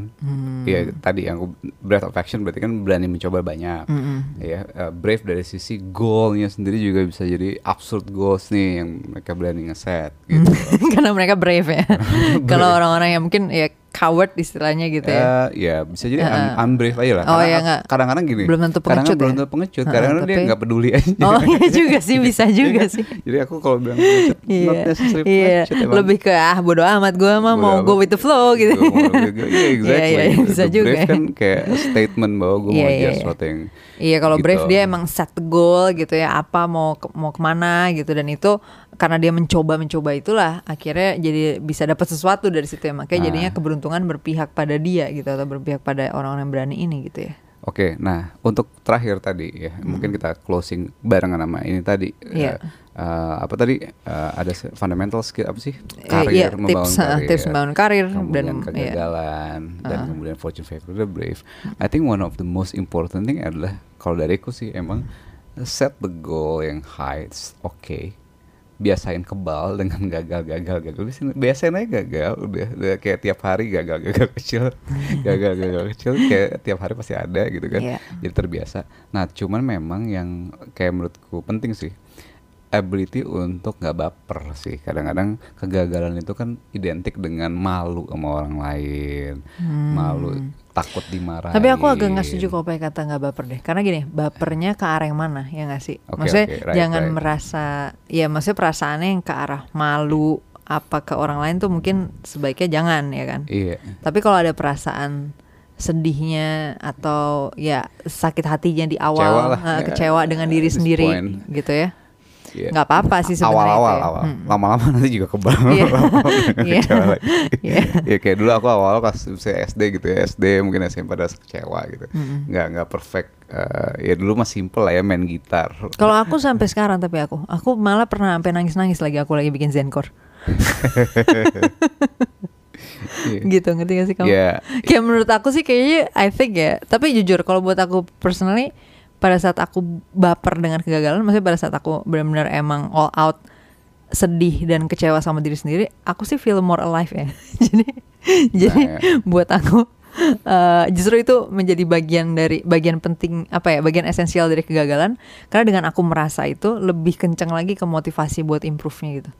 Iya, tadi yang breadth of action berarti kan berani mencoba banyak. Ya, uh, brave dari sisi goal-nya sendiri juga bisa jadi absurd goals nih yang mereka berani ngeset gitu. Karena mereka brave ya. Kalau orang-orang yang mungkin ya coward istilahnya gitu ya. Eh, ya bisa jadi un- unbrave aja lah. Oh, Karena iya, nggak. kadang-kadang gini. Belum tentu kadang-kadang pengecut belum ya? tentu pengecut. Kadang-kadang dia tapi- nggak peduli aja. Oh iya juga sih bisa juga Iya kan? sih. Jadi aku kalau bilang pengecut, not Iya, necessarily iya. pengecut. Lebih ke ah bodo amat gue mah Bodo mau amat. go with the flow gitu. Mau lebih ke- Iya exactly. Iya, iya, bisa juga Brave ya. kan kayak statement bahwa gue Iya, mau iya, jadi iya. sesuatu yang Iya kalau gitu. Brave dia emang set the goal gitu ya apa mau ke- mau ke mana gitu dan itu karena dia mencoba mencoba itulah akhirnya jadi bisa dapat sesuatu dari situ ya makanya Nah. jadinya keberuntungan berpihak pada dia gitu atau berpihak pada orang-orang yang berani ini gitu ya. Oke, nah untuk terakhir tadi ya, mungkin kita closing barengan sama ini tadi. Hmm. Iya. Eh, eh, apa tadi eh, ada fundamental skill apa sih? Eh, Karir, iya, membangun tips, karir, tips membangun karir kemudian dan- iya. kegagalan dan kemudian fortune favor the brave. I think one of the most important thing adalah kalau dariku sih emang set the goal yang high, it's okay. Biasain kebal dengan gagal-gagal gagal. Biasain, biasain aja gagal, udah, udah kayak tiap hari gagal-gagal kecil, gagal-gagal kecil kayak tiap hari pasti ada gitu kan. Iya. Jadi terbiasa. Nah, cuman memang yang kayak menurutku penting sih ability untuk nggak baper sih. Kadang-kadang kegagalan itu kan identik dengan malu sama orang lain, malu takut dimarahin. Hmm. Tapi aku agak nggak setuju kalau pakai kata nggak baper deh. Karena gini, bapernya ke arah yang mana ya nggak sih? Oke, maksudnya oke, right, jangan right. merasa, ya maksudnya perasaannya yang ke arah malu apa ke orang lain tuh mungkin sebaiknya jangan ya kan. Iya. Tapi kalau ada perasaan sedihnya atau ya sakit hatinya di awal, Kecewa lah, ya, kecewa dengan diri sendiri point. gitu ya. Nggak apa-apa sih sebenarnya awal-awal ya. awal Hmm. lama-lama nanti juga kebal Iya. Iya. lagi. Iya. ya kayak dulu aku awal pas saya SD gitu ya SD mungkin SMP pada kecewa gitu Hmm. nggak nggak perfect Eh, ya dulu mah simple lah ya main gitar Kalau aku sampai sekarang tapi aku, aku malah pernah sampai nangis-nangis lagi aku lagi bikin Zenkor. Iya. gitu ngerti gak sih kamu? Iya. Kayak menurut aku sih kayaknya I think ya. Tapi jujur kalau buat aku personally pada saat aku baper dengan kegagalan, maksudnya pada saat aku benar-benar emang all out sedih dan kecewa sama diri sendiri, aku sih feel more alive ya. jadi jadi ya. buat aku eh, justru itu menjadi bagian dari bagian penting apa ya bagian esensial dari kegagalan karena dengan aku merasa itu lebih kencang lagi ke motivasi buat improve-nya gitu.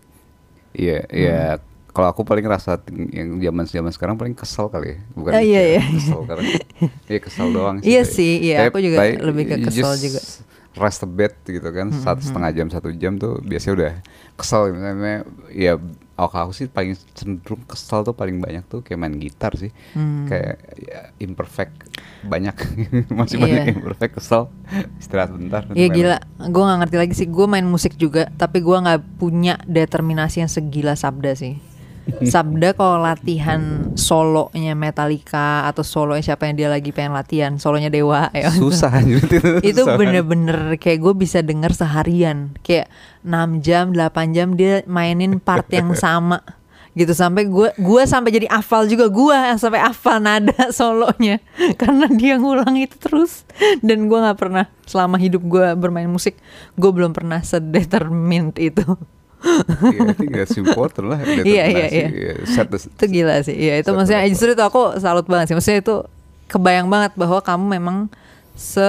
Iya, iya. Kalau aku paling ting- yang zaman zaman sekarang paling kesel kali ya, bukan Oh, iya, iya. kesel karena iya kesel doang sih. Iya sih, iya, aku juga tapi lebih ke kesel juga. Rest a bit gitu kan, satu setengah jam satu jam tuh biasanya udah kesel misalnya ya kalau aku sih paling cenderung kesel tuh paling banyak tuh kayak main gitar sih Hmm. kayak ya, imperfect banyak masih Iya. banyak imperfect kesel istirahat bentar Iya main- gila, gue nggak ngerti lagi sih. Gue main musik juga, tapi gue nggak punya determinasi yang segila Sabda sih. Sabda kalau latihan solonya Metallica atau solonya siapa yang dia lagi pengen latihan, solonya Dewa ya. susah itu bener-bener kayak gue bisa denger seharian. Kayak 6 jam 8 jam dia mainin part yang sama. Gitu sampai gue gue sampai jadi hafal juga. Gue sampai hafal nada solonya. Karena dia ngulang itu terus. Dan gue nggak pernah selama hidup gue bermain musik gue belum pernah sedetermined itu Iya, I think that's important lah. Iya, iya, iya. The- itu gila sih ya itu maksudnya level. justru itu aku salut banget sih maksudnya itu kebayang banget bahwa kamu memang se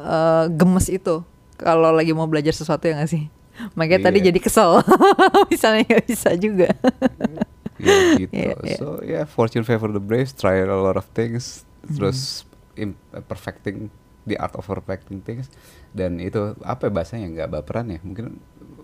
eh, gemes itu kalau lagi mau belajar sesuatu ya gak sih makanya tadi Iya. jadi kesel misalnya nggak bisa juga Iya gitu. Iya, iya. So yeah, fortune favor the brave. Try a lot of things. Hmm. Terus im- perfecting the art of perfecting things. Dan itu apa ya bahasanya nggak baperan ya? Mungkin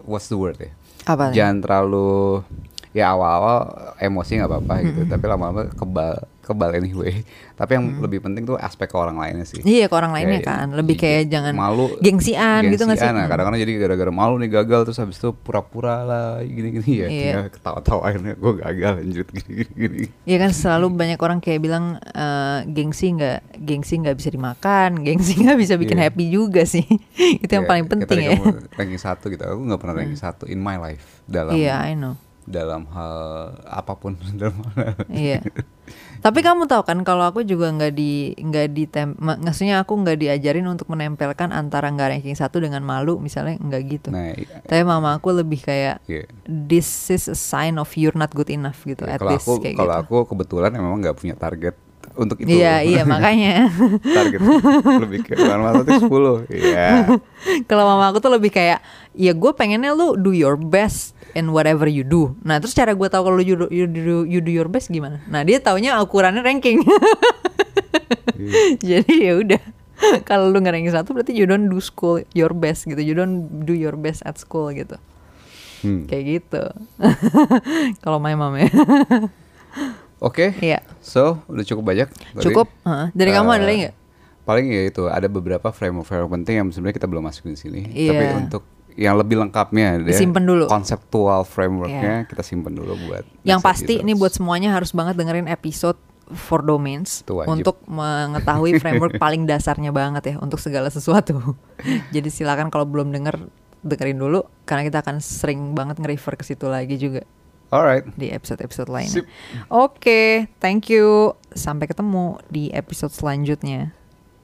what's the word ya? Apa? Jangan terlalu ya awal-awal emosi nggak apa-apa gitu. Tapi lama-lama kebal kebal anyway. Tapi yang lebih penting tuh aspek ke orang lainnya sih. Iya ke orang lainnya Kayak kan lebih iya, kayak jangan malu gengsian gitu nggak sih? gengsian, nah, kadang-kadang jadi gara-gara malu nih gagal terus habis itu pura-pura lah gini-gini ya Iya. tinggal ketawa-tawain gue gagal lanjut gini-gini Iya kan selalu banyak orang kayak bilang eh, gengsi nggak gengsi nggak bisa dimakan, gengsi nggak bisa bikin Iya. happy juga sih. itu yang Ya, paling penting ya. ranking satu gitu aku nggak pernah ranking satu in my life dalam Iya, I know. dalam hal apa pun dalam hal Iya. Tapi kamu tahu kan kalau aku juga nggak di nggak di maksudnya aku nggak diajarin untuk menempelkan antara nggak ranking satu dengan malu misalnya nggak gitu. nah iya. Tapi mama aku lebih kayak Iya. this is a sign of you're not good enough gitu Ya, at kalau least aku kayak kalau gitu. aku kebetulan memang nggak punya target untuk itu Iya iya makanya. target lebih ke mata tuh 10 iya kalau mama aku tuh lebih kayak ya gue pengennya lu do your best in whatever you do. Nah terus cara gue tahu kalau you do, you do you do your best gimana? Nah dia taunya ukurannya ranking. Jadi ya udah kalau lu nggak ranking satu berarti you don't do school your best gitu. You don't do your best at school gitu. Hmm. Kayak gitu. kalau my mom ya. Oke Iya. so udah cukup banyak tadi. Cukup. Heeh. Dari kamu ada Eh, lagi nggak? Paling ya itu ada beberapa framework-framework penting yang sebenarnya kita belum masukin di sini. Iya. Tapi untuk yang lebih lengkapnya Disimpan dulu. Konseptual frameworknya Iya. kita simpen dulu buat. Yang pasti ini buat semuanya harus banget dengerin episode for domains untuk mengetahui framework paling dasarnya banget ya untuk segala sesuatu. Jadi silakan kalau belum denger dengerin dulu karena kita akan sering banget nge-refer ke situ lagi juga Alright. di episode-episode lainnya. Oke, thank you. Sampai ketemu di episode selanjutnya.